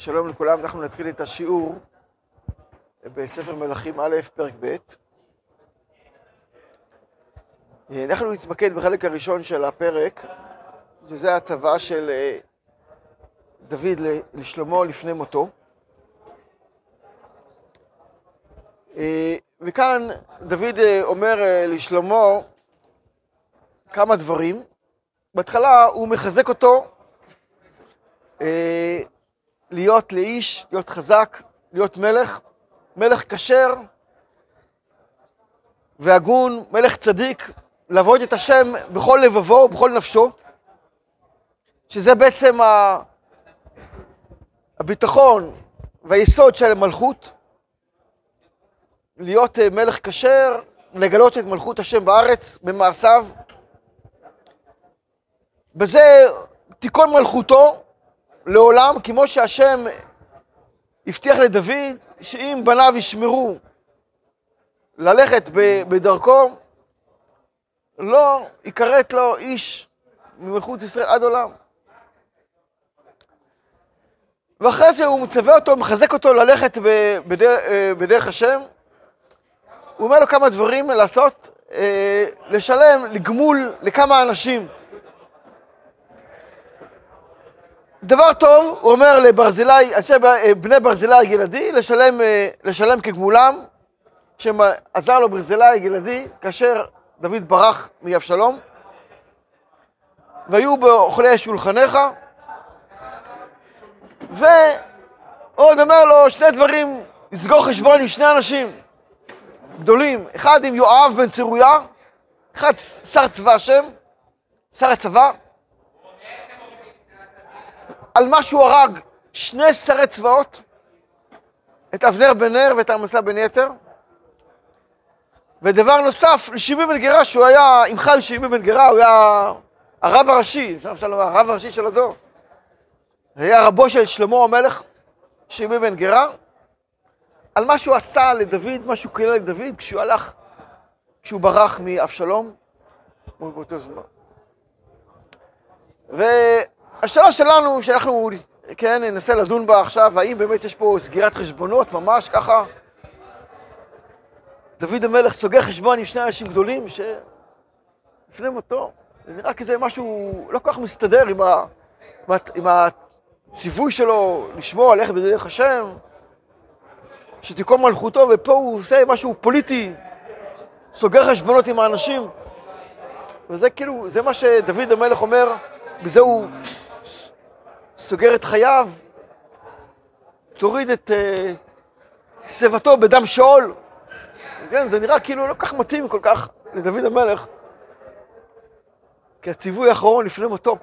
שלום לכולם, אנחנו נתחיל את השיעור בספר מלכים א', פרק ב'. אנחנו נתמקד בחלק הראשון של הפרק, שזה הצבא של אה, דוד לשלמה לפני מותו. אה, וכאן דוד אה, אומר לשלמה כמה דברים. בהתחלה הוא מחזק אותו להיות לאיש, להיות חזק, להיות מלך, מלך כשר והגון, מלך צדיק, לעבוד את השם בכל לבבו ובכל נפשו, שזה בעצם ה... הביטחון והיסוד של המלכות, להיות אה, מלך כשר, לגלות את מלכות השם בארץ במעשיו. בזה תיקון מלכותו לעולם, כמו שהשם הבטיח לדוד, שאם בניו ישמרו ללכת בדרכו, לא יכרת לו איש ממלכות ישראל עד עולם. ואחרי זה הוא מצווה אותו, מחזק אותו ללכת בדרך, בדרך השם. הוא אומר לו כמה דברים לעשות, אה, לשלם לגמול לכמה אנשים. דבר טוב, הוא אומר לברזילי, אנשי בני ברזילי גלעדי, לשלם, אה, לשלם כגמולם, שעזר לו ברזילי גלעדי, כאשר דוד ברח מאבשלום. והיו באוכלי שולחניך, ועוד אומר לו שני דברים, לסגור חשבון עם שני אנשים גדולים, אחד עם יואב בן צרויה, אחד שר צבא השם, שר הצבא, על מה שהוא הרג שני שרי צבאות, את אבנר בן נר ואת עמסה בן יתר. ודבר נוסף, לשימי בן גרה, שהוא היה, אם חי שימי בן גרה, הוא היה הרב הראשי, אפשר לומר, הרב הראשי של הדור. היה רבו של שלמה המלך, שימי בן גרה, על מה שהוא עשה לדוד, מה שהוא קילל לדוד, כשהוא הלך, כשהוא ברח מאבשלום, באותו זמן. השאלה שלנו, שאנחנו, כן, ננסה לדון בה עכשיו, האם באמת יש פה סגירת חשבונות, ממש ככה? דוד המלך סוגר חשבון עם שני אנשים גדולים שלפני מותו, זה נראה כזה משהו לא כל כך מסתדר עם, ה... עם הציווי שלו לשמור על איך בדרך השם, שתיקום מלכותו, ופה הוא עושה משהו פוליטי, סוגר חשבונות עם האנשים. וזה כאילו, זה מה שדוד המלך אומר, בזה הוא סוגר את חייו, תוריד את uh, שיבתו בדם שאול. כן, זה נראה כאילו לא כך מתאים כל כך לדוד המלך, כהציווי האחרון לפני מותו,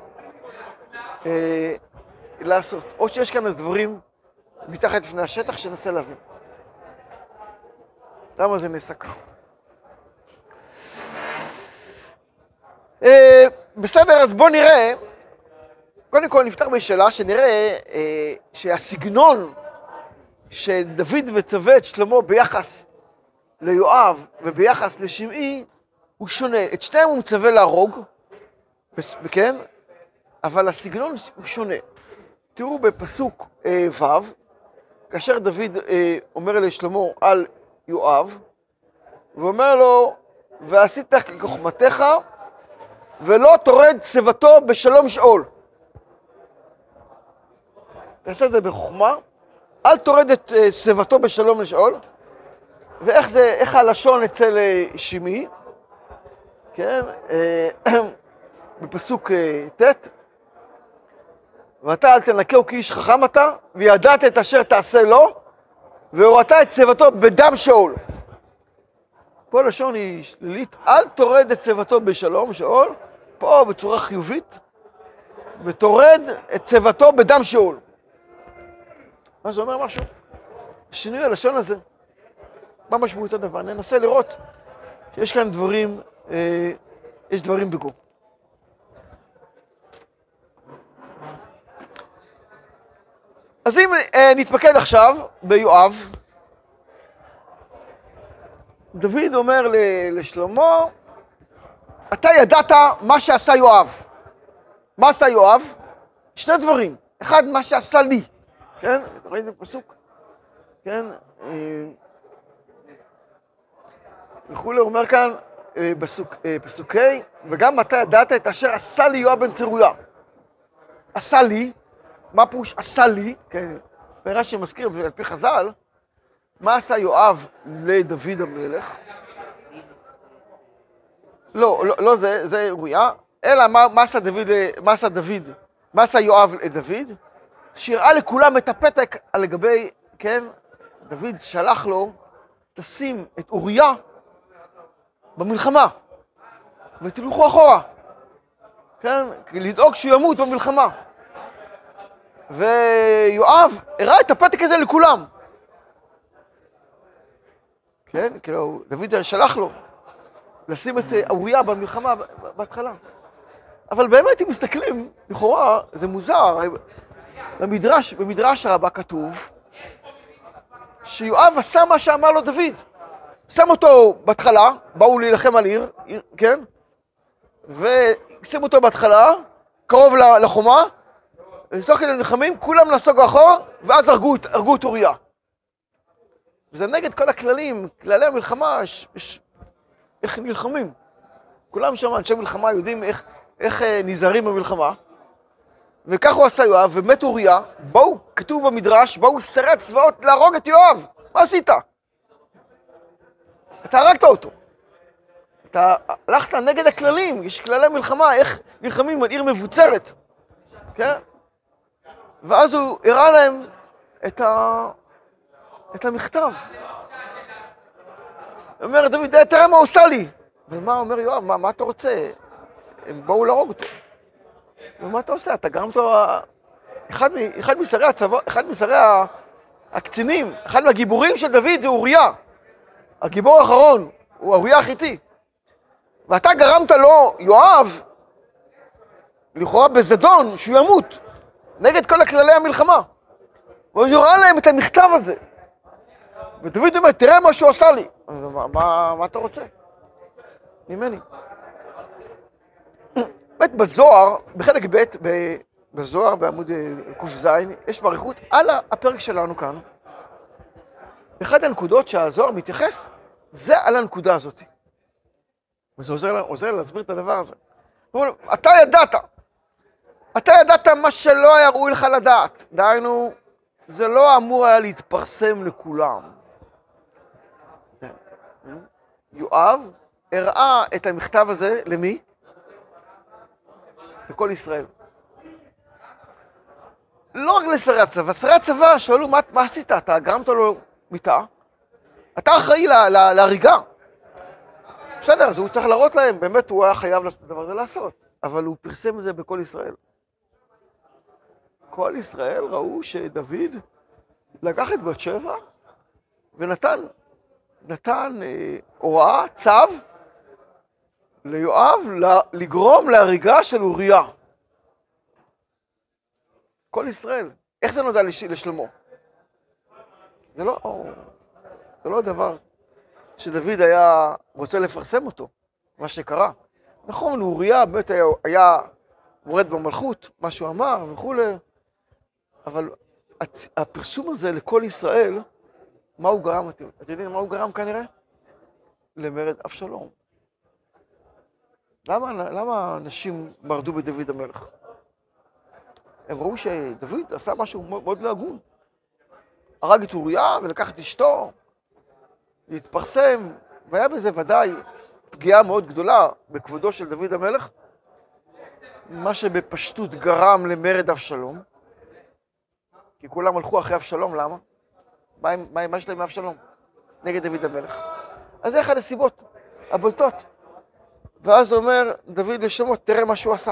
uh, לעשות. או שיש כאן דברים מתחת לפני השטח שננסה להבין. למה זה נעשה ככה? Uh, בסדר, אז בואו נראה קודם כל נפתח בשאלה שנראה אה, שהסגנון שדוד מצווה את שלמה ביחס ליואב וביחס לשמעי הוא שונה. את שניהם הוא מצווה להרוג, כן? אבל הסגנון הוא שונה. תראו בפסוק אה, ו', כאשר דוד אה, אומר לשלמה על יואב, ואומר לו, ועשית כחוכמתך ולא תורד שיבתו בשלום שאול. תעשה את זה בחוכמה, אל תורד את אה, שיבתו בשלום לשאול, ואיך זה, איך הלשון אצל אה, שמעי, כן, אה, בפסוק ט', ואתה אל תנקהו כי איש חכם אתה, וידעת את אשר תעשה לו, והורדת את שיבתו בדם שאול. פה לשון היא שלילית, אל תורד את שיבתו בשלום, שאול, פה בצורה חיובית, ותורד את שיבתו בדם שאול. מה זה אומר משהו? שינוי הלשון הזה, מה משמעות הדבר? ננסה לראות שיש כאן דברים, אה, יש דברים בגו. אז אם אה, נתמקד עכשיו ביואב, דוד אומר לשלמה, אתה ידעת מה שעשה יואב. מה עשה יואב? שני דברים. אחד, מה שעשה לי. כן? ראיתם פסוק? כן? אה, וכולי, הוא אומר כאן, אה, פסוק, אה, פסוקי, וגם אתה ידעת את אשר עשה לי יואב בן צרויה. עשה לי, מה פירוש עשה לי? כן, רש"י מזכיר, על פי חז"ל, מה עשה יואב לדוד המלך? לא, לא, לא זה, זה אוריה, אלא מה, מה עשה דוד, מה עשה דוד, מה עשה יואב לדוד? שהראה לכולם את הפתק על לגבי, כן, דוד שלח לו, תשים את אוריה במלחמה, ותלכו אחורה, כן, לדאוג שהוא ימות במלחמה. ויואב הראה את הפתק הזה לכולם. כן, כאילו, דוד שלח לו לשים את אוריה במלחמה בהתחלה. אבל באמת, אם מסתכלים, לכאורה, זה מוזר. במדרש, במדרש הרבה כתוב שיואב עשה מה שאמר לו דוד. שם אותו בהתחלה, באו להילחם על עיר, עיר כן? ושים אותו בהתחלה, קרוב לחומה, ותוך כדי נלחמים, כולם נסוגו אחורה, ואז הרגו, הרגו את אוריה. וזה נגד כל הכללים, כללי המלחמה, יש, יש, איך נלחמים. כולם שם, אנשי מלחמה, יודעים איך, איך אה, נזהרים במלחמה. וכך הוא עשה יואב, ומת אוריה, באו, כתוב במדרש, באו שרי הצבאות להרוג את יואב. מה עשית? אתה הרגת אותו. אתה הלכת נגד הכללים, יש כללי מלחמה, איך נלחמים על עיר מבוצרת, כן? ואז הוא הראה להם את, ה... את המכתב. אומר, דוד, תראה מה הוא עושה לי. ומה אומר יואב, מה, מה אתה רוצה? הם באו להרוג אותו. ומה אתה עושה? אתה גרמת לו... אחד, אחד משרי הצבא, אחד משרי הקצינים, אחד מהגיבורים של דוד זה אוריה. הגיבור האחרון הוא אוריה החיתי. ואתה גרמת לו, יואב, לכאורה בזדון, שהוא ימות, נגד כל הכללי המלחמה. ואז הוא להם את המכתב הזה. ודוד אומר, תראה מה שהוא עשה לי. מה, מה, מה אתה רוצה? ממני. באמת בזוהר, בחלק ב', בזוהר בעמוד אה, ק"ז, יש באריכות על הפרק שלנו כאן. אחת הנקודות שהזוהר מתייחס, זה על הנקודה הזאת. וזה עוזר, עוזר להסביר את הדבר הזה. אתה ידעת, אתה ידעת מה שלא היה ראוי לך לדעת. דהיינו, זה לא אמור היה להתפרסם לכולם. יואב הראה את המכתב הזה למי? לכל ישראל. לא רק לשרי הצבא, שרי הצבא שאלו, מה, מה עשית? אתה גרמת לו מיטה? אתה אחראי להריגה. בסדר, אז הוא צריך להראות להם, באמת הוא היה חייב לעשות את הדבר הזה לעשות, אבל הוא פרסם את זה בכל ישראל. כל ישראל ראו שדוד לקח את בת שבע ונתן נתן אה, הוראה, צו, ליואב לגרום להריגה של אוריה. כל ישראל. איך זה נודע לשלמה? זה לא, זה לא דבר שדוד היה רוצה לפרסם אותו, מה שקרה. נכון, אוריה באמת היה, היה מורד במלכות, מה שהוא אמר וכולי, אבל הפרסום הזה לכל ישראל, מה הוא גרם? אתם יודעים מה הוא גרם כנראה? למרד אבשלום. למה, למה אנשים מרדו בדוד המלך? הם ראו שדוד עשה משהו מאוד לא הגון. הרג את אוריה ולקח את אשתו, להתפרסם, והיה בזה ודאי פגיעה מאוד גדולה בכבודו של דוד המלך, מה שבפשטות גרם למרד אבשלום, כי כולם הלכו אחרי אבשלום, למה? מה, מה, יש להם מאבשלום? נגד דוד המלך. אז זה אחת הסיבות הבולטות. ואז אומר דוד לשלמה, תראה מה שהוא עשה,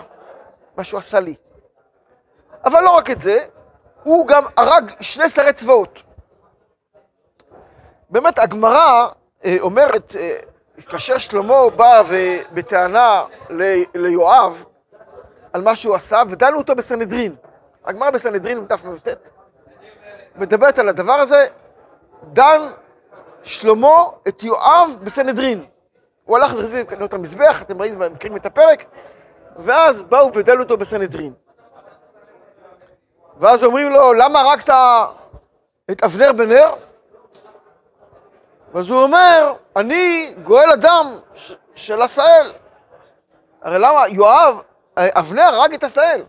מה שהוא עשה לי. אבל לא רק את זה, הוא גם הרג שני שרי צבאות. באמת, הגמרא אה, אומרת, אה, כאשר שלמה בא בטענה ליואב על מה שהוא עשה, ודנו אותו בסנהדרין. הגמרא בסנהדרין, דף מ"ט, מדברת על הדבר הזה, דן שלמה את יואב בסנהדרין. הוא הלך והחזיר את המזבח, אתם ראיתם, מכירים את הפרק, ואז באו ודלו אותו בסנהדרין. ואז אומרים לו, למה הרגת את אבנר בן נר? ואז הוא אומר, אני גואל אדם של עשאל. הרי למה? יואב, אבנר הרג את עשאל.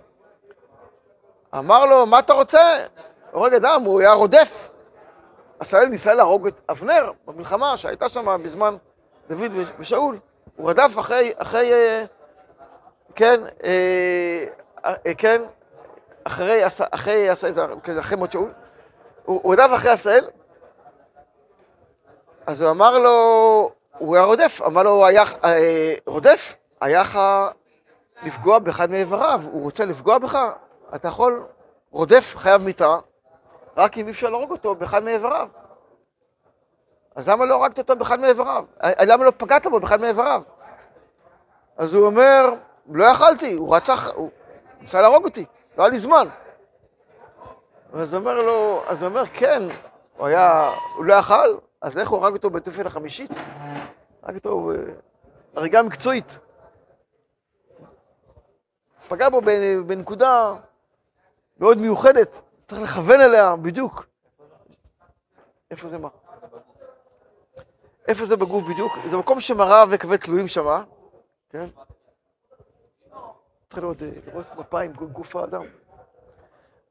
אמר לו, מה אתה רוצה? הורג אדם, הוא היה רודף. עשאל ניסה להרוג את אבנר במלחמה שהייתה שם בזמן דוד ושאול. הוא רדף אחרי, אחרי, אה, כן, אה, אה, כן, אחרי, אחרי עשאל, אחרי מות שאול. הוא רדף אחרי עשאל, אז הוא אמר לו, הוא היה רודף, אמר לו, הוא היה רודף, היה לך לפגוע באחד מאיבריו, הוא רוצה לפגוע בך, אתה יכול, רודף חייב מיתה, רק אם אי אפשר להרוג אותו באחד מאיבריו. אז למה לא הרגת אותו באחד מאיבריו? למה לא פגעת בו באחד מאיבריו? אז הוא אומר, לא יכלתי, הוא רצח, הוא רצה להרוג אותי, לא היה לי זמן. אז אומר לו, אז הוא אומר, כן, הוא היה, הוא לא יכל, אז איך הוא הרג אותו בתופן החמישית? הרג אותו הריגה מקצועית. פגע בו בנקודה מאוד מיוחדת, צריך לכוון אליה בדיוק. איפה זה מה? איפה זה בגוף בדיוק? זה מקום שמראה וכבד תלויים שמה, כן? צריך לראות, לראות מפיים, גוף האדם.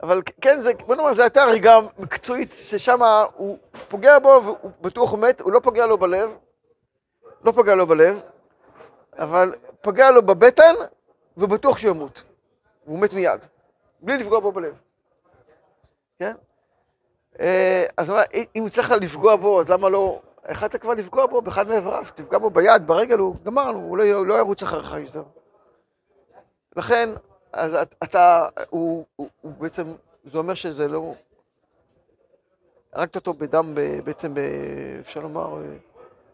אבל כן, זה, בוא נאמר, זו הייתה הריגה מקצועית ששם הוא פוגע בו והוא בטוח מת, הוא לא פוגע לו בלב, לא פוגע לו בלב, אבל פגע לו בבטן ובטוח שהוא ימות. הוא מת מיד, בלי לפגוע בו בלב. כן? אה, אז אם הוא צריך לפגוע בו, אז למה לא... יכלת כבר לפגוע בו באחד מאיבריו, תפגע בו ביד, ברגל, הוא גמרנו, הוא לא, לא ירוץ אחריך יותר. לכן, אז אתה, הוא, הוא, הוא בעצם, זה אומר שזה לא... הרגת אותו בדם, בעצם, אפשר לומר,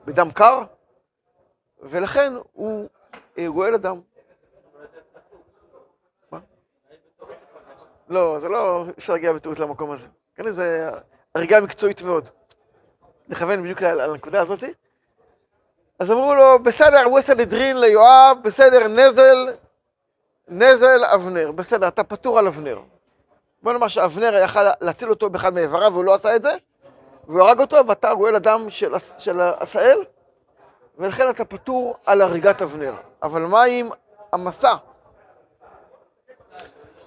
בדם קר, ולכן הוא גואל אדם. מה? לא, זה לא, אפשר להגיע בטעות למקום הזה. כן, זה הריגה מקצועית מאוד. נכוון בדיוק לנקודה הזאתי. אז אמרו לו, בסדר, הוא עשה נדרין ליואב, בסדר, נזל, נזל אבנר, בסדר, אתה פטור על אבנר. בוא נאמר שאבנר יכל להציל אותו באחד מאיבריו, והוא לא עשה את זה, והוא הרג אותו, ואתה גואל אדם של, של עשאל, ולכן אתה פטור על הריגת אבנר. אבל מה עם המסע?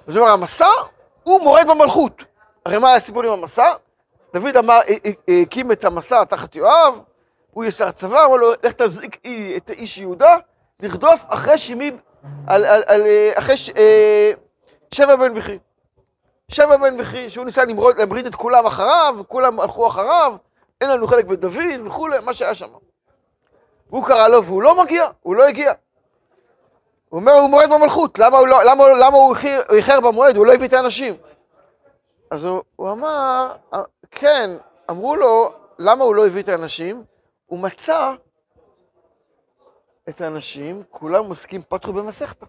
זאת אומרת, המסע הוא מורד במלכות. הרי מה הסיפור עם המסע? דוד אמר, הקים את המסע תחת יואב, הוא ישר צבא, אמר לו, לך תזעיק את איש יהודה, לרדוף אחרי שימי על, על, על, אה, אחרי ש, אה, שבע בן בכי. שבע בן בכי, שהוא ניסה למרוד, להמריד את כולם אחריו, כולם הלכו אחריו, אין לנו חלק בדוד וכולי, מה שהיה שם. והוא קרא לו והוא לא מגיע, הוא לא הגיע. הוא אומר, הוא מועד במלכות, למה הוא, לא, למה, למה הוא איחר במועד, הוא לא הביא את האנשים. אז הוא, הוא אמר, כן, אמרו לו, למה הוא לא הביא את האנשים? הוא מצא את האנשים, כולם עוסקים פתחו במסכתא.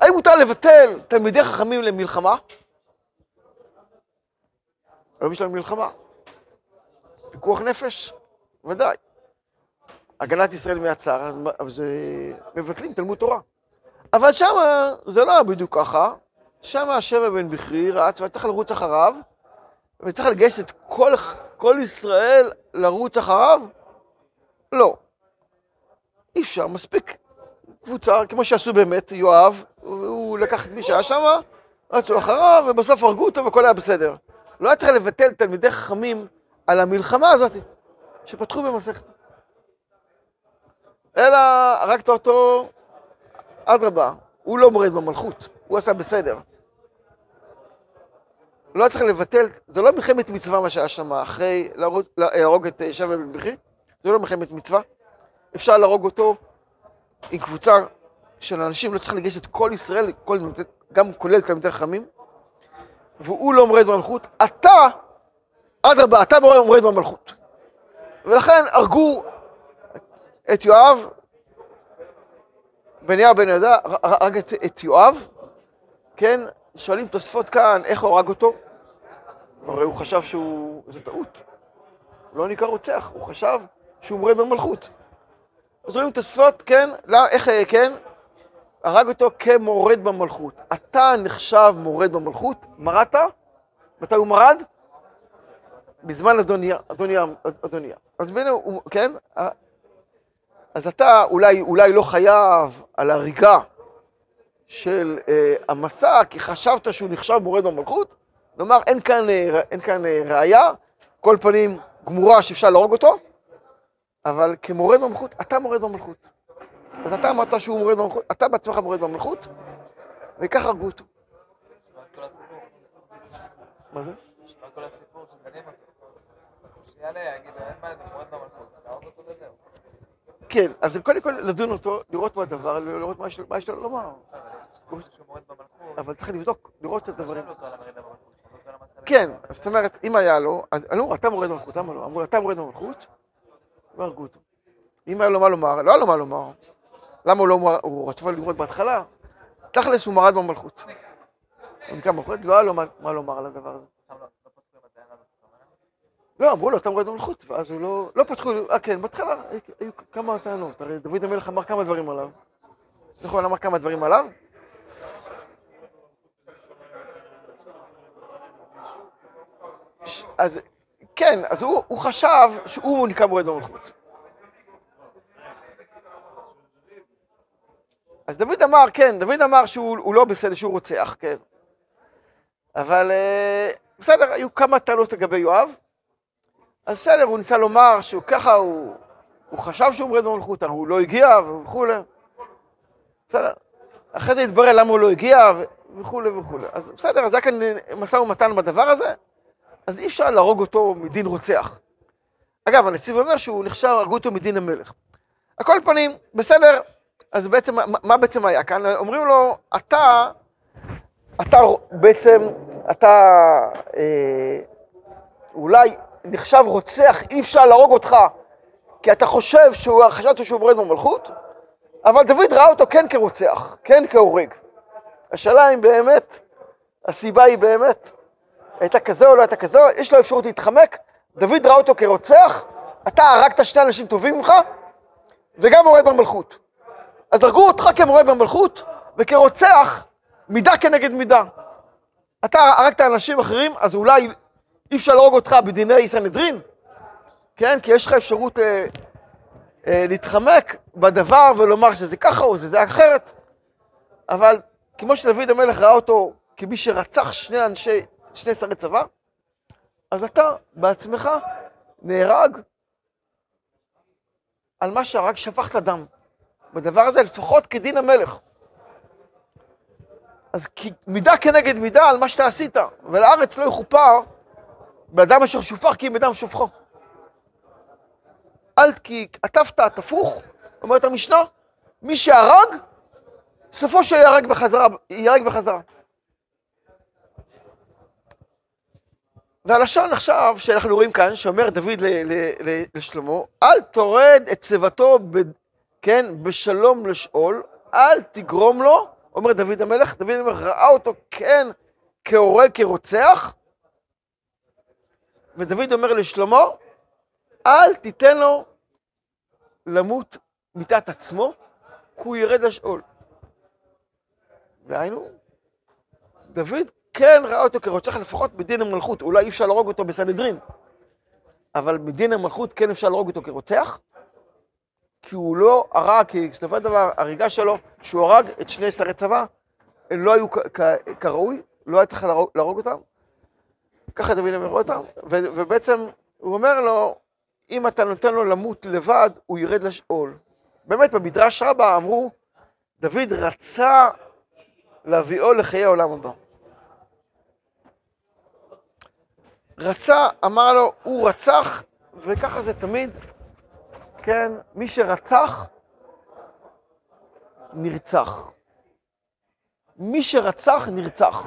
האם מותר לבטל תלמידי חכמים למלחמה? היום יש לנו מלחמה. פיקוח נפש? ודאי. הגנת ישראל מהצער, אז מבטלים תלמוד תורה. אבל שם זה לא בדיוק ככה. שם השבע בן בכרי רץ, וצריך לרוץ אחריו, וצריך לגייס את כל, כל ישראל לרוץ אחריו? לא. אי אפשר, מספיק קבוצה, כמו שעשו באמת, יואב, הוא לקח את מי שהיה שם, רצו אחריו, ובסוף הרגו אותו והכל היה בסדר. לא היה צריך לבטל תלמידי חכמים על המלחמה הזאת, שפתחו במסכת. אלא הרגת אותו, אדרבה, הוא לא מורד במלכות, הוא עשה בסדר. לא צריך לבטל, זה לא מלחמת מצווה מה שהיה שם אחרי להרוג את שבע בן בכי, זה לא מלחמת מצווה. אפשר להרוג אותו עם קבוצה של אנשים, לא צריך לגייס את כל ישראל, כל, גם כולל תלמידי חכמים, והוא לא מורד במלכות, אתה, אדרבה, אתה מורד במלכות. ולכן הרגו את יואב, בניהו בן יהודה, הרג את, את יואב, כן, שואלים תוספות כאן, איך הוא הרג אותו? הרי הוא חשב שהוא... זה טעות. הוא לא נקרא רוצח, הוא חשב שהוא מורד במלכות. אז רואים תוספות, כן, לא, איך, כן, הרג אותו כמורד במלכות. אתה נחשב מורד במלכות, מרדת? מתי הוא מרד? בזמן אדוניה, אדוניה, אדוניה. אז בין, כן? אז אתה אולי, אולי לא חייב על הריגה של אה, המסע, כי חשבת שהוא נחשב מורד במלכות. כלומר, אין כאן, אה, אין כאן אה, ראייה, כל פנים גמורה שאפשר להרוג אותו, אבל כמורד במלכות, אתה מורד במלכות. אז אתה אמרת שהוא מורד במלכות, אתה בעצמך מורד במלכות, וככה הרגו אותו. מה זה? כן, אז קודם כל לדון אותו, לראות מה הדבר, לראות מה יש לו לומר. אבל צריך לבדוק, לראות את הדברים. כן, זאת אומרת, אם היה לו, אז אמרו, אתה מורד במלכות, למה לא? אמרו, אתה מורד במלכות, והרגו אותו. אם היה לו מה לומר, לא היה לו מה לומר. למה הוא לא, הוא רצה ללמוד בהתחלה? תכלס הוא מרד במלכות. הוא נקרא מלכות, לא היה לו מה לומר על הדבר הזה. לא, אמרו לו, אתה מורד במלכות, ואז הוא לא, לא פתחו, אה כן, בהתחלה היו כמה טענות, הרי דוד המלך אמר כמה דברים עליו. נכון, אמר כמה דברים עליו. אז כן, אז הוא, הוא חשב שהוא נקרא מורד במלכות. אז דוד אמר, כן, דוד אמר שהוא לא בסדר, שהוא רוצח, כן. אבל אה, בסדר, היו כמה טענות לגבי יואב. אז בסדר, הוא ניסה לומר שהוא ככה, הוא, הוא חשב שהוא מורד במלכות, הוא לא הגיע וכולי. בסדר. אחרי זה התברר למה הוא לא הגיע וכולי וכולי. אז בסדר, אז היה כאן משא ומתן בדבר הזה, אז אי אפשר להרוג אותו מדין רוצח. אגב, הנציב אומר שהוא נחשב, הרגו אותו מדין המלך. על כל פנים, בסדר, אז בעצם, מה, מה בעצם היה כאן? אומרים לו, אתה, אתה בעצם, אתה אה, אולי נחשב רוצח, אי אפשר להרוג אותך, כי אתה חושב שהוא, חשבת שהוא מורד במלכות, אבל דוד ראה אותו כן כרוצח, כן כהורג. השאלה אם באמת, הסיבה היא באמת, הייתה כזה או לא הייתה כזה, יש לו אפשרות להתחמק, דוד ראה אותו כרוצח, אתה הרגת שני אנשים טובים ממך, וגם מורד במלכות. אז דרגו אותך כמורד במלכות, וכרוצח, מידה כנגד מידה. אתה הרגת אנשים אחרים, אז אולי אי אפשר להרוג אותך בדיני סנהדרין, כן? כי יש לך אפשרות אה, אה, להתחמק בדבר ולומר שזה ככה או שזה אחרת. אבל כמו שדוד המלך ראה אותו כמי שרצח שני אנשי, שני שרי צבא, אז אתה בעצמך נהרג על מה שהרג, שפכת דם. בדבר הזה לפחות כדין המלך. אז מידה כנגד מידה על מה שאתה עשית, ולארץ לא יכופר באדם אשר שופך כי אם בדם שופכו. אל כי עטפת תפוך, אומרת המשנה, מי שהרג, סופו שיהרג בחזרה, ייהרג בחזרה. והלשון עכשיו שאנחנו רואים כאן, שאומר דוד לשלמה, אל תורד את צוותו, ב, כן, בשלום לשאול, אל תגרום לו, אומר דוד המלך, דוד המלך ראה אותו כן כהורג, כרוצח, ודוד אומר לשלמה, אל תיתן לו למות מיתת עצמו, כי הוא ירד לשאול. והיינו, דוד כן ראה אותו כרוצח לפחות בדין המלכות, אולי אי אפשר להרוג אותו בסנהדרין, אבל בדין המלכות כן אפשר להרוג אותו כרוצח, כי הוא לא הרג, כי בסופו של דבר הריגה שלו, שהוא הרג את שני שרי צבא, הם לא היו כראוי, לא היה צריך להרוג אותם, ככה דוד אומר אותם, ובעצם הוא אומר לו, אם אתה נותן לו למות לבד, הוא ירד לשאול. באמת, במדרש רבה אמרו, דוד רצה להביאו לחיי העולם הבא. רצה, אמר לו, הוא רצח, וככה זה תמיד, כן, מי שרצח, נרצח. מי שרצח, נרצח.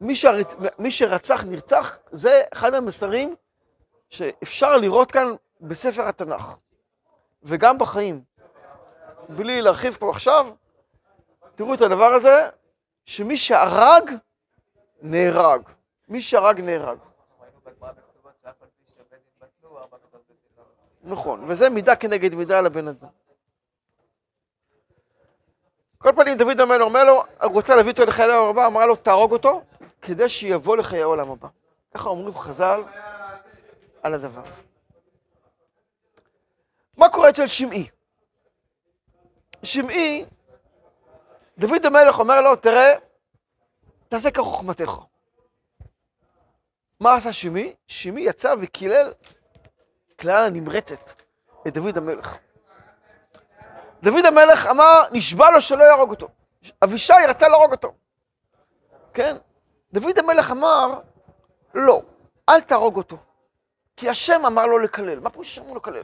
מי, שרצ... מי שרצח נרצח, זה אחד המסרים שאפשר לראות כאן בספר התנ"ך, וגם בחיים. בלי להרחיב פה עכשיו, תראו את הדבר הזה, שמי שהרג, נהרג. מי שהרג, נהרג. נכון, וזה מידה כנגד מידה לבן אדם. כל פנים, דוד המלך אומר לו, הוא רוצה להביא אותו לחיי העולם הבא, אמר לו, תהרוג אותו, כדי שיבוא לחיי העולם הבא. ככה אומרים חז"ל על הדבר הזה. מה קורה אצל שמעי? שמעי, דוד המלך אומר לו, תראה, תעשה כחוכמתך. מה עשה שמעי? שמעי יצא וקילל קללה נמרצת את דוד המלך. דוד המלך אמר, נשבע לו שלא יהרוג אותו. אבישי רצה להרוג אותו. כן? דוד המלך אמר, לא, אל תהרוג אותו. כי השם אמר לו לקלל. מה פירוש השם אמר לו לקלל?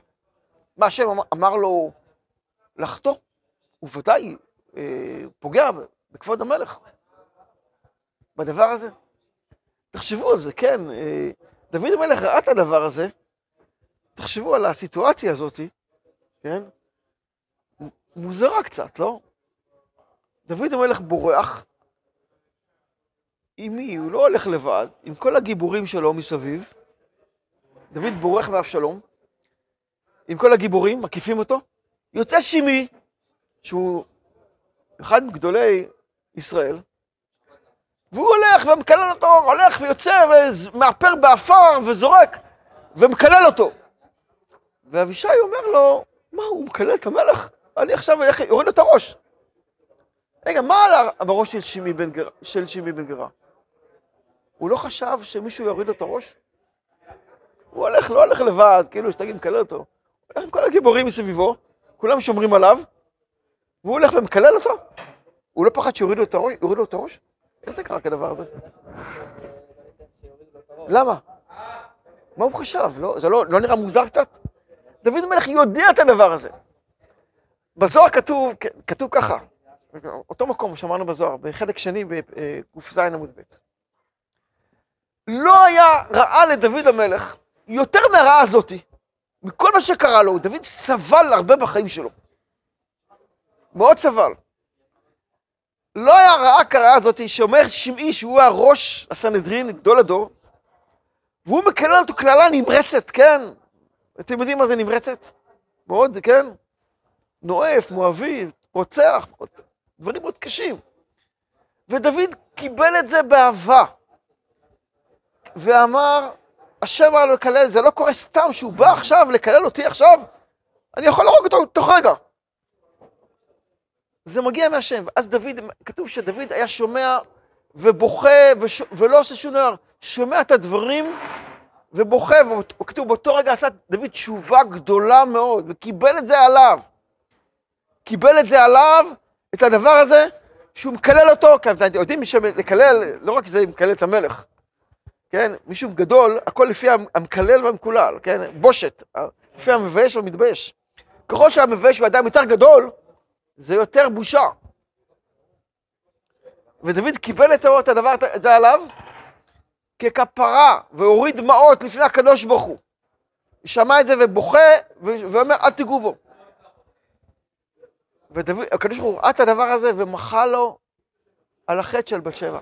מה השם אמר, אמר לו לחטוא? הוא ודאי אה, פוגע בכבוד המלך. בדבר הזה. תחשבו על זה, כן? אה, דוד המלך ראה את הדבר הזה. תחשבו על הסיטואציה הזאת, כן? מוזרה קצת, לא? דוד המלך בורח. עם מי? הוא לא הולך לבד, עם כל הגיבורים שלו מסביב. דוד בורח מאבשלום, עם כל הגיבורים, מקיפים אותו. יוצא שימי, שהוא אחד מגדולי ישראל, והוא הולך ומקלל אותו, הולך ויוצא ומעפר בעפר וזורק ומקלל אותו. ואבישי אומר לו, מה, הוא מקלל את המלך? אני עכשיו יוריד לו את הראש. רגע, מה עלה בראש של שימי בן גרה? הוא לא חשב שמישהו יוריד לו את הראש? הוא הולך, לא הולך לבד, כאילו שתגיד, מקלל אותו. הוא הולך עם כל הגיבורים מסביבו, כולם שומרים עליו, והוא הולך ומקלל אותו? הוא לא פחד שיורידו את הראש? יורידו את הראש? איך זה קרה כדבר הזה? למה? מה הוא חשב? לא, זה לא, לא נראה מוזר קצת? דוד המלך יודע את הדבר הזה. בזוהר כתוב, כתוב ככה, אותו מקום שאמרנו בזוהר, בחלק שני בק"ז עמוד ב'. לא היה רעה לדוד המלך יותר מהרעה הזאתי, מכל מה שקרה לו, דוד סבל הרבה בחיים שלו. מאוד סבל. לא היה רעה כרעה הזאתי שאומר שמעי שהוא הראש הסנהדרין, גדול הדור, והוא מקלל אותו קללה נמרצת, כן? אתם יודעים מה זה נמרצת? מאוד, כן? נואף, מואבי, רוצח, דברים מאוד קשים. ודוד קיבל את זה באהבה, ואמר, השם לו לקלל, זה לא קורה סתם שהוא בא עכשיו לקלל אותי עכשיו, אני יכול להרוג אותו תוך רגע. זה מגיע מהשם. ואז דוד, כתוב שדוד היה שומע ובוכה וש... ולא עושה שום דבר, שומע את הדברים ובוכה, וכתוב באותו רגע עשה דוד תשובה גדולה מאוד, וקיבל את זה עליו. קיבל את זה עליו, את הדבר הזה, שהוא מקלל אותו, כי אתם יודעים מי שמקלל, לא רק זה מקלל את המלך, כן? מישהו גדול, הכל לפי המקלל והמקולל, כן? בושת, לפי המבייש והמתבייש. ככל שהמבייש הוא אדם יותר גדול, זה יותר בושה. ודוד קיבל את הדבר הזה עליו ככפרה, והוריד דמעות לפני הקדוש ברוך הוא. שמע את זה ובוכה, ואומר, אל תיגעו בו. והקדוש ברוך הוא ראה את הדבר הזה ומחה לו על החטא של בת שבע.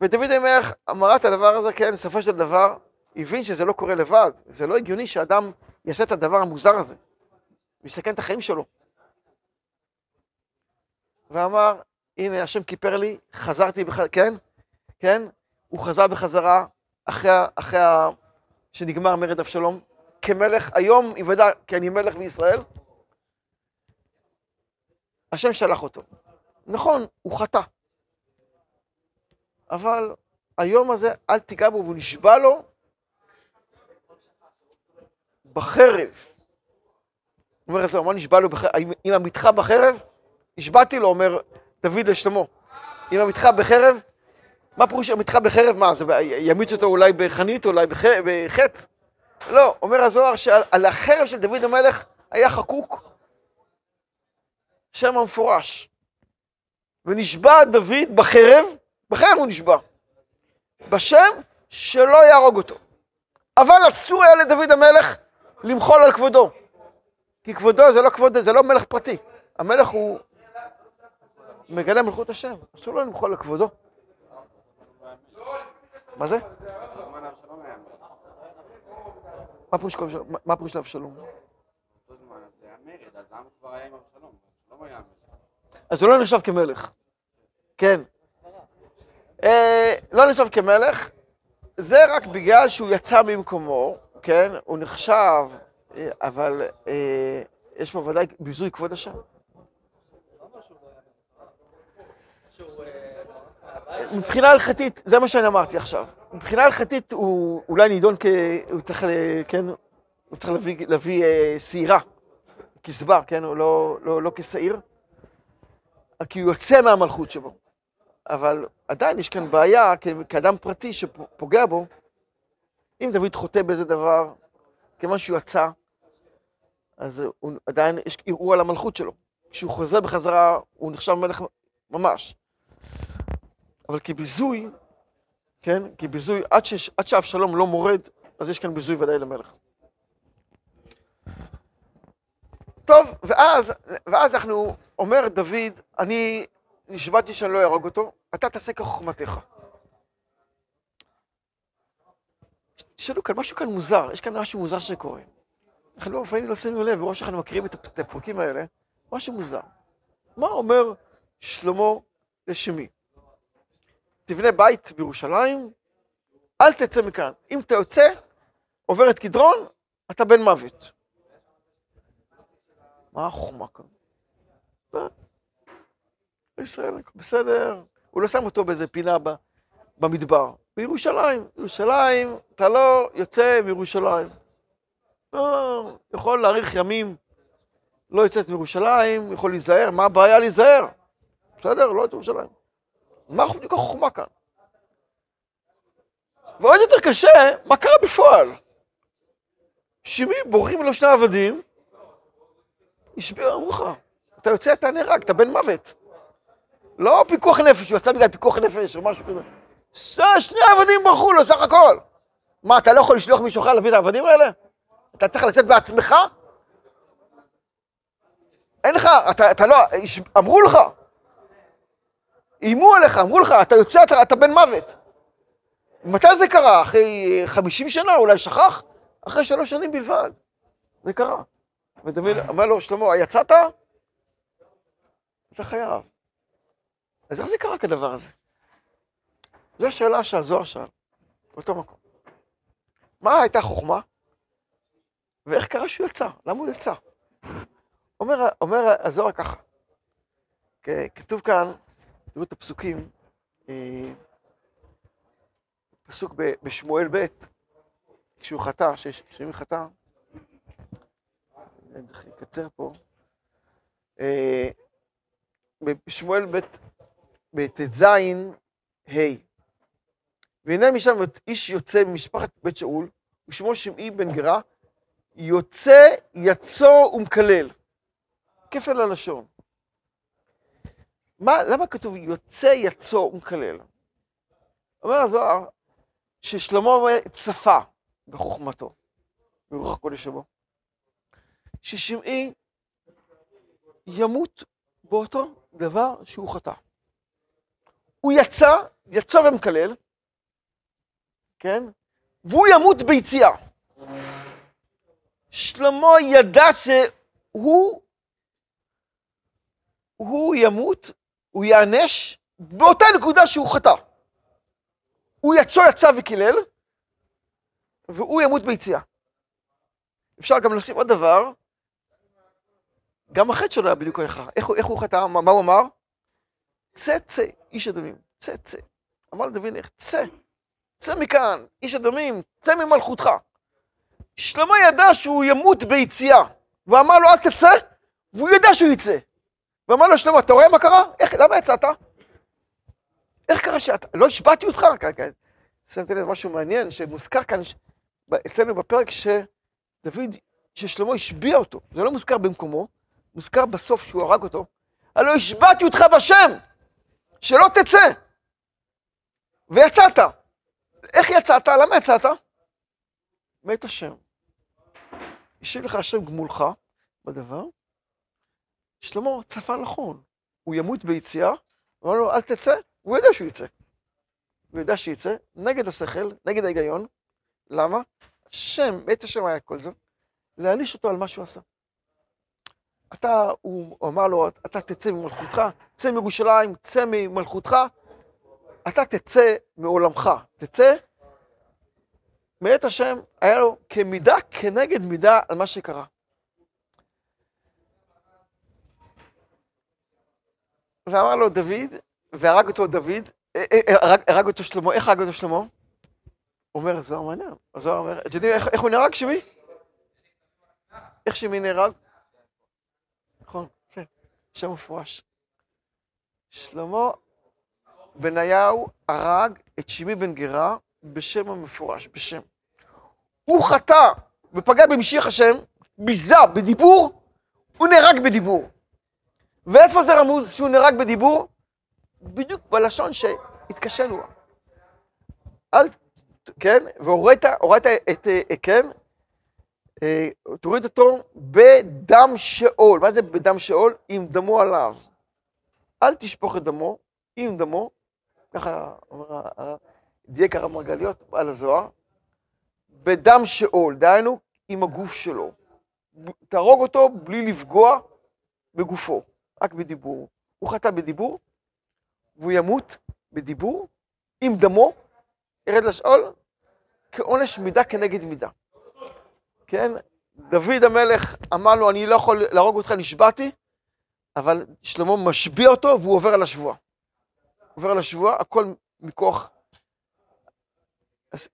ודוד המלך אמר את הדבר הזה, כן, בסופו של דבר, הבין שזה לא קורה לבד. זה לא הגיוני שאדם יעשה את הדבר המוזר הזה, ויסכן את החיים שלו. ואמר, הנה, השם כיפר לי, חזרתי, בח... כן, כן, הוא חזר בחזרה אחרי, אחרי שנגמר מרד אבשלום, כמלך, היום יוודע כי אני מלך בישראל. השם שלח אותו. נכון, הוא חטא. אבל היום הזה, אל תיגע בו, והוא נשבע לו בחרב. הוא אומר, מה נשבע לו בחרב? עם עמיתך בחרב? נשבעתי לו, אומר דוד לשלמה. עם עמיתך בחרב? מה פירוש עמיתך בחרב? מה, זה ימית אותו אולי בחנית, אולי בחטא? לא, אומר הזוהר שעל החרב של דוד המלך היה חקוק שם המפורש. ונשבע דוד בחרב, בחרב הוא נשבע, בשם שלא יהרוג אותו. אבל אסור היה לדוד המלך למחול על כבודו. כי כבודו זה לא כבוד, זה לא מלך פרטי. המלך הוא מגלה מלכות השם, אסור לו למחול על כבודו. מה זה? מה פירוש לאבשלום? אז הוא לא נחשב כמלך. כן. אה, לא נחשב כמלך, זה רק בגלל שהוא יצא ממקומו, כן? הוא נחשב, אה, אבל אה, יש פה ודאי ביזוי כבוד השם. מבחינה הלכתית, זה מה שאני אמרתי עכשיו. מבחינה הלכתית הוא אולי נידון כ... הוא צריך, כן, הוא צריך להביא, להביא אה, שעירה, כסבר, כן? הוא לא, לא, לא כשעיר, כי הוא יוצא מהמלכות שבו. אבל עדיין יש כאן בעיה, כאדם פרטי שפוגע בו, אם דוד חוטא באיזה דבר, כיוון שהוא יצא, אז הוא, עדיין יש ערעור על המלכות שלו. כשהוא חוזר בחזרה, הוא נחשב מלך ממש. אבל כביזוי, כן? כביזוי, עד, ש, עד שאבשלום לא מורד, אז יש כאן ביזוי ודאי למלך. טוב, ואז, ואז אנחנו, אומר דוד, אני נשבעתי שאני לא אהרוג אותו, אתה תעשה כחוכמתך. תשאלו כאן, משהו כאן מוזר, יש כאן משהו מוזר שקורה. אנחנו לא, לפעמים לא שמים לב, בראש אנחנו מכירים את הפרקים האלה, משהו מוזר. מה אומר שלמה לשמי? תבנה בית בירושלים, אל תצא מכאן. אם אתה יוצא, עובר את קדרון, אתה בן מוות. מה החוכמה כאן? ישראל, בסדר, הוא לא שם אותו באיזה פינה במדבר. בירושלים, ירושלים, אתה לא יוצא מירושלים. לא, יכול להאריך ימים, לא יוצאת מירושלים, יכול להיזהר, מה הבעיה להיזהר? בסדר, לא את ירושלים. מה בדיוק החוכמה כאן? ועוד יותר קשה, מה קרה בפועל? שמי בורחים לו שני עבדים, השביעו, אמרו לך, אתה יוצא, אתה נהרג, אתה בן מוות. לא פיקוח נפש, הוא יצא בגלל פיקוח נפש או משהו כזה. שני עבדים ברחו לו, סך הכל. מה, אתה לא יכול לשלוח מישהו אחר להביא את העבדים האלה? אתה צריך לצאת בעצמך? אין לך, אתה, אתה לא, אמרו לך, איימו עליך, אמרו לך, אתה יוצא, אתה, אתה בן מוות. מתי זה קרה? אחרי 50 שנה, אולי שכח? אחרי שלוש שנים בלבד. זה קרה. ודוד אמר לו, שלמה, יצאת? אתה חייב. אז איך זה קרה כדבר הזה? זו השאלה שהזוהר שאל, באותו מקום. מה הייתה חוכמה? ואיך קרה שהוא יצא? למה הוא יצא? אומר, אומר הזוהר ככה, כתוב כאן, תראו את הפסוקים, אה, פסוק בשמואל ב', כשהוא חטא, כשמי חטא, אני צריך לקצר פה, אה, בשמואל בט"ז ה', והנה משם איש יוצא ממשפחת בית שאול, ושמו שמעי בן גרה, יוצא יצוא ומקלל. כפל הלשון. מה, למה כתוב יוצא יצוא ומקלל? אומר הזוהר ששלמה צפה בחוכמתו, ברוח הקודש שבו, ששמעי ימות באותו דבר שהוא חטא. הוא יצא, יצא ומקלל, כן? והוא ימות ביציאה. שלמה ידע שהוא, הוא ימות, הוא ייענש באותה נקודה שהוא חטא. הוא יצא, יצא וקילל, והוא ימות ביציאה. אפשר גם לשים עוד דבר, גם החטא שלו היה בדיוק ככה. איך, איך הוא חטא? מה, מה הוא אמר? צא, צא, איש אדמים, צא, צא. אמר לדוד צא, צא מכאן, איש אדמים, צא ממלכותך. שלמה ידע שהוא ימות ביציאה, והוא אמר לו אל תצא, והוא ידע שהוא יצא. ואמר לו שלמה, אתה רואה מה קרה? איך, למה יצאת? איך קרה שאתה, לא השבעתי אותך? שמתי לב משהו מעניין, שמוזכר כאן אצלנו בפרק שדוד, ששלמה השביע אותו, זה לא מוזכר במקומו, מוזכר בסוף שהוא הרג אותו, הלא השבעתי אותך בשם, שלא תצא. ויצאת. איך יצאת? למה יצאת? מת השם. השיב לך השם גמולך בדבר. שלמה צפה נכון, הוא ימות ביציאה, אמר לו אל תצא, הוא יודע שהוא יצא. הוא יודע שיצא, נגד השכל, נגד ההיגיון. למה? השם, מת השם היה כל זה, להעניש אותו על מה שהוא עשה. אתה, הוא אמר לו, אתה תצא ממלכותך, צא מירושלים, צא ממלכותך, אתה תצא מעולמך, תצא. מאת השם היה לו כמידה כנגד מידה על מה שקרה. ואמר לו דוד, והרג אותו דוד, אה, אה, אה, הרג, הרג אותו שלמה, איך הרג אותו שלמה? אומר הזוהר מעניין, הזוהר אומר, אתם יודעים איך, איך הוא נהרג שמי? איך שמי נהרג? כן, שם מפורש. שלמה בניהו הרג את שמי בן גרה בשם המפורש, בשם. הוא חטא ופגע במשיח השם, ביזה, בדיבור, הוא נהרג בדיבור. ואיפה זה רמוז שהוא נהרג בדיבור? בדיוק בלשון שהתקשינו. אל, כן, והורית, הורית את, כן, אה, תוריד אותו בדם שאול. מה זה בדם שאול? עם דמו עליו. אל תשפוך את דמו, עם דמו, ככה אומר דייק הרב מרגליות על הזוהר, בדם שאול, דהיינו עם הגוף שלו. תהרוג אותו בלי לפגוע בגופו, רק בדיבור. הוא חטא בדיבור, והוא ימות בדיבור, עם דמו, ירד לשאול, כעונש מידה כנגד מידה. כן? דוד המלך אמר לו, אני לא יכול להרוג אותך, נשבעתי, אבל שלמה משביע אותו והוא עובר על השבועה. עובר על השבועה, הכל מכוח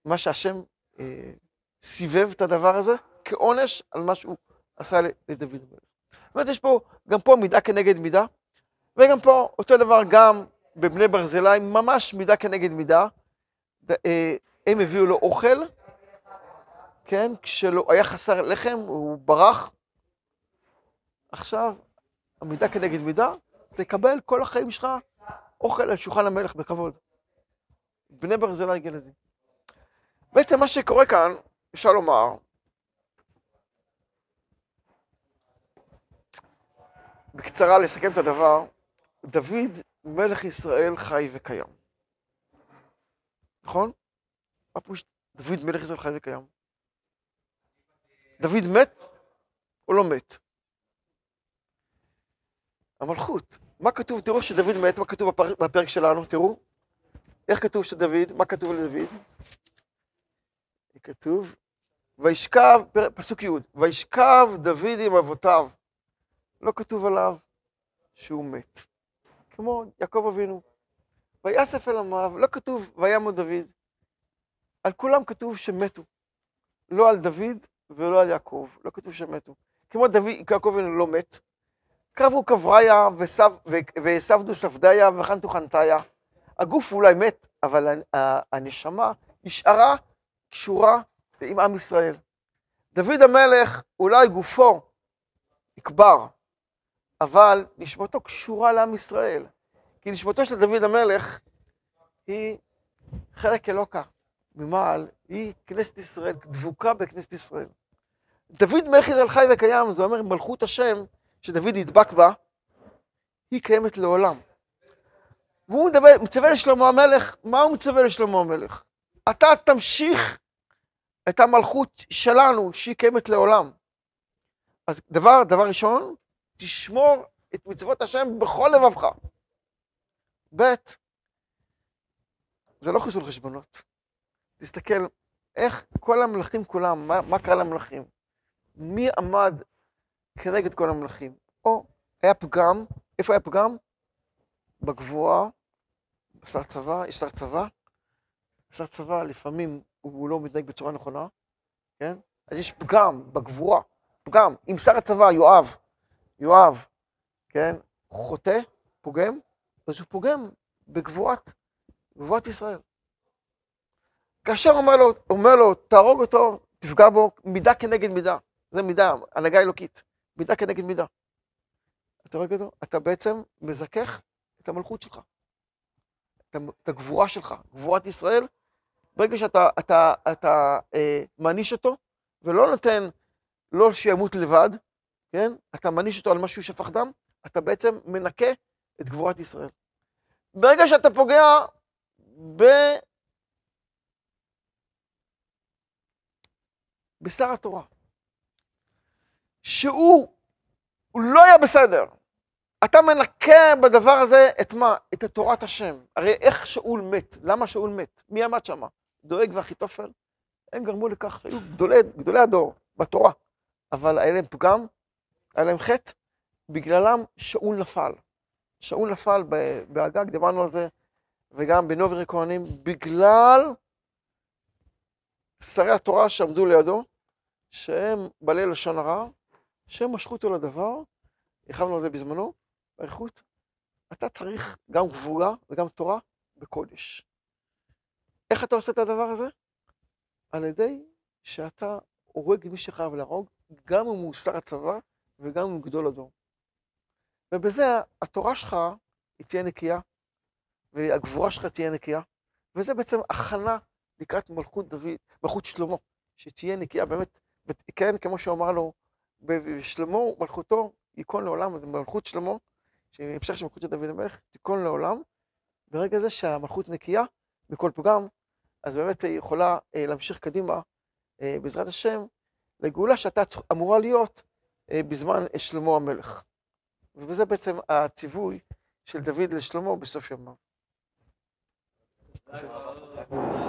מה שהשם אה, סיבב את הדבר הזה כעונש על מה שהוא עשה לדוד המלך. זאת אומרת, יש פה, גם פה מידה כנגד מידה, וגם פה אותו דבר גם בבני ברזילי, ממש מידה כנגד מידה. אה, הם הביאו לו אוכל, כן, כשלא היה חסר לחם, הוא ברח. עכשיו, המידה כנגד מידה, תקבל כל החיים שלך אוכל על שולחן המלך בכבוד. בני ברזילי גלזי. בעצם מה שקורה כאן, אפשר לומר, בקצרה לסכם את הדבר, דוד מלך ישראל חי וקיים. נכון? מה פירוש דוד מלך ישראל חי וקיים? דוד מת או לא מת? המלכות. מה כתוב? תראו שדוד מת, מה כתוב בפרק, בפרק שלנו? תראו. איך כתוב שדוד? מה כתוב על דוד? כתוב, וישכב, פסוק י', וישכב דוד עם אבותיו. לא כתוב עליו שהוא מת. כמו יעקב אבינו. ויאסף אל עמיו, לא כתוב וימות דוד. על כולם כתוב שמתו. לא על דוד ולא על יעקב, לא כתוב שמתו. כמו דוד, יעקב לא מת. קרבו קבריה וסבדו ספדיה וחנתו חנתיה. הגוף אולי מת, אבל הנשמה נשארה קשורה עם עם ישראל. דוד המלך, אולי גופו יקבר, אבל נשמתו קשורה לעם ישראל. כי נשמתו של דוד המלך היא חלק אלוקה ממעל, היא כנסת ישראל, דבוקה בכנסת ישראל. דוד מלך ישראל חי וקיים, זה אומר מלכות השם שדוד ידבק בה, היא קיימת לעולם. והוא מדבר, מצווה לשלמה המלך, מה הוא מצווה לשלמה המלך? אתה תמשיך את המלכות שלנו, שהיא קיימת לעולם. אז דבר, דבר ראשון, תשמור את מצוות השם בכל לבבך. ב', זה לא חיסול חשבונות. תסתכל, איך כל המלכים כולם, מה, מה קרה למלכים? מי עמד כנגד כל המלכים? או היה פגם, איפה היה פגם? בגבוהה, בשר צבא, יש שר צבא. שר צבא לפעמים הוא לא מתנהג בצורה נכונה, כן? אז יש פגם בגבורה, פגם. אם שר הצבא, יואב, יואב, כן, חוטא, פוגם, אז הוא פוגם בגבורת, גבורת ישראל. כאשר אומר לו, אומר לו, תהרוג אותו, תפגע בו, מידה כנגד מידה. זה מידה, הנהגה אלוקית, מידה כנגד מידה. אתה רואה אותו? אתה בעצם מזכך את המלכות שלך, את הגבורה שלך, גבורת ישראל, ברגע שאתה אתה, אתה, אה, מעניש אותו, ולא נותן לא שימות לבד, כן? אתה מעניש אותו על משהו שפך דם, אתה בעצם מנקה את גבורת ישראל. ברגע שאתה פוגע ב... בשר התורה, שהוא הוא לא היה בסדר. אתה מנקה בדבר הזה את מה? את תורת השם. הרי איך שאול מת? למה שאול מת? מי עמד שם? דואג ואחיתופל? הם גרמו לכך שהיו גדולי, גדולי הדור בתורה, אבל היה להם פגם, היה להם חטא, בגללם שאול נפל. שאול נפל באגג, דיברנו על זה, וגם בנובר הכהנים, בגלל שרי התורה שעמדו לידו, שהם בעלי לשון הרע, שהם משכו אותו לדבר, הרחבנו על זה בזמנו, באיכות, אתה צריך גם גבורה וגם תורה בקודש. איך אתה עושה את הדבר הזה? על ידי שאתה הורג מי שחייב להרוג, גם אם הוא שר הצבא וגם אם הוא גדול הדור. ובזה התורה שלך היא תהיה נקייה, והגבורה שלך תהיה נקייה, וזה בעצם הכנה לקראת מלכות דוד, מלכות שלמה, שתהיה נקייה באמת, כן, כמו שהוא אמר לו, בשלמה מלכותו ייכון לעולם, זה מלכות שלמה, שהמשך של מלכות של דוד המלך, תיכון לעולם, ברגע זה שהמלכות נקייה מכל פגם, אז באמת היא יכולה להמשיך קדימה, בעזרת השם, לגאולה שהייתה אמורה להיות בזמן שלמה המלך. וזה בעצם הציווי של דוד לשלמה בסוף ימיו.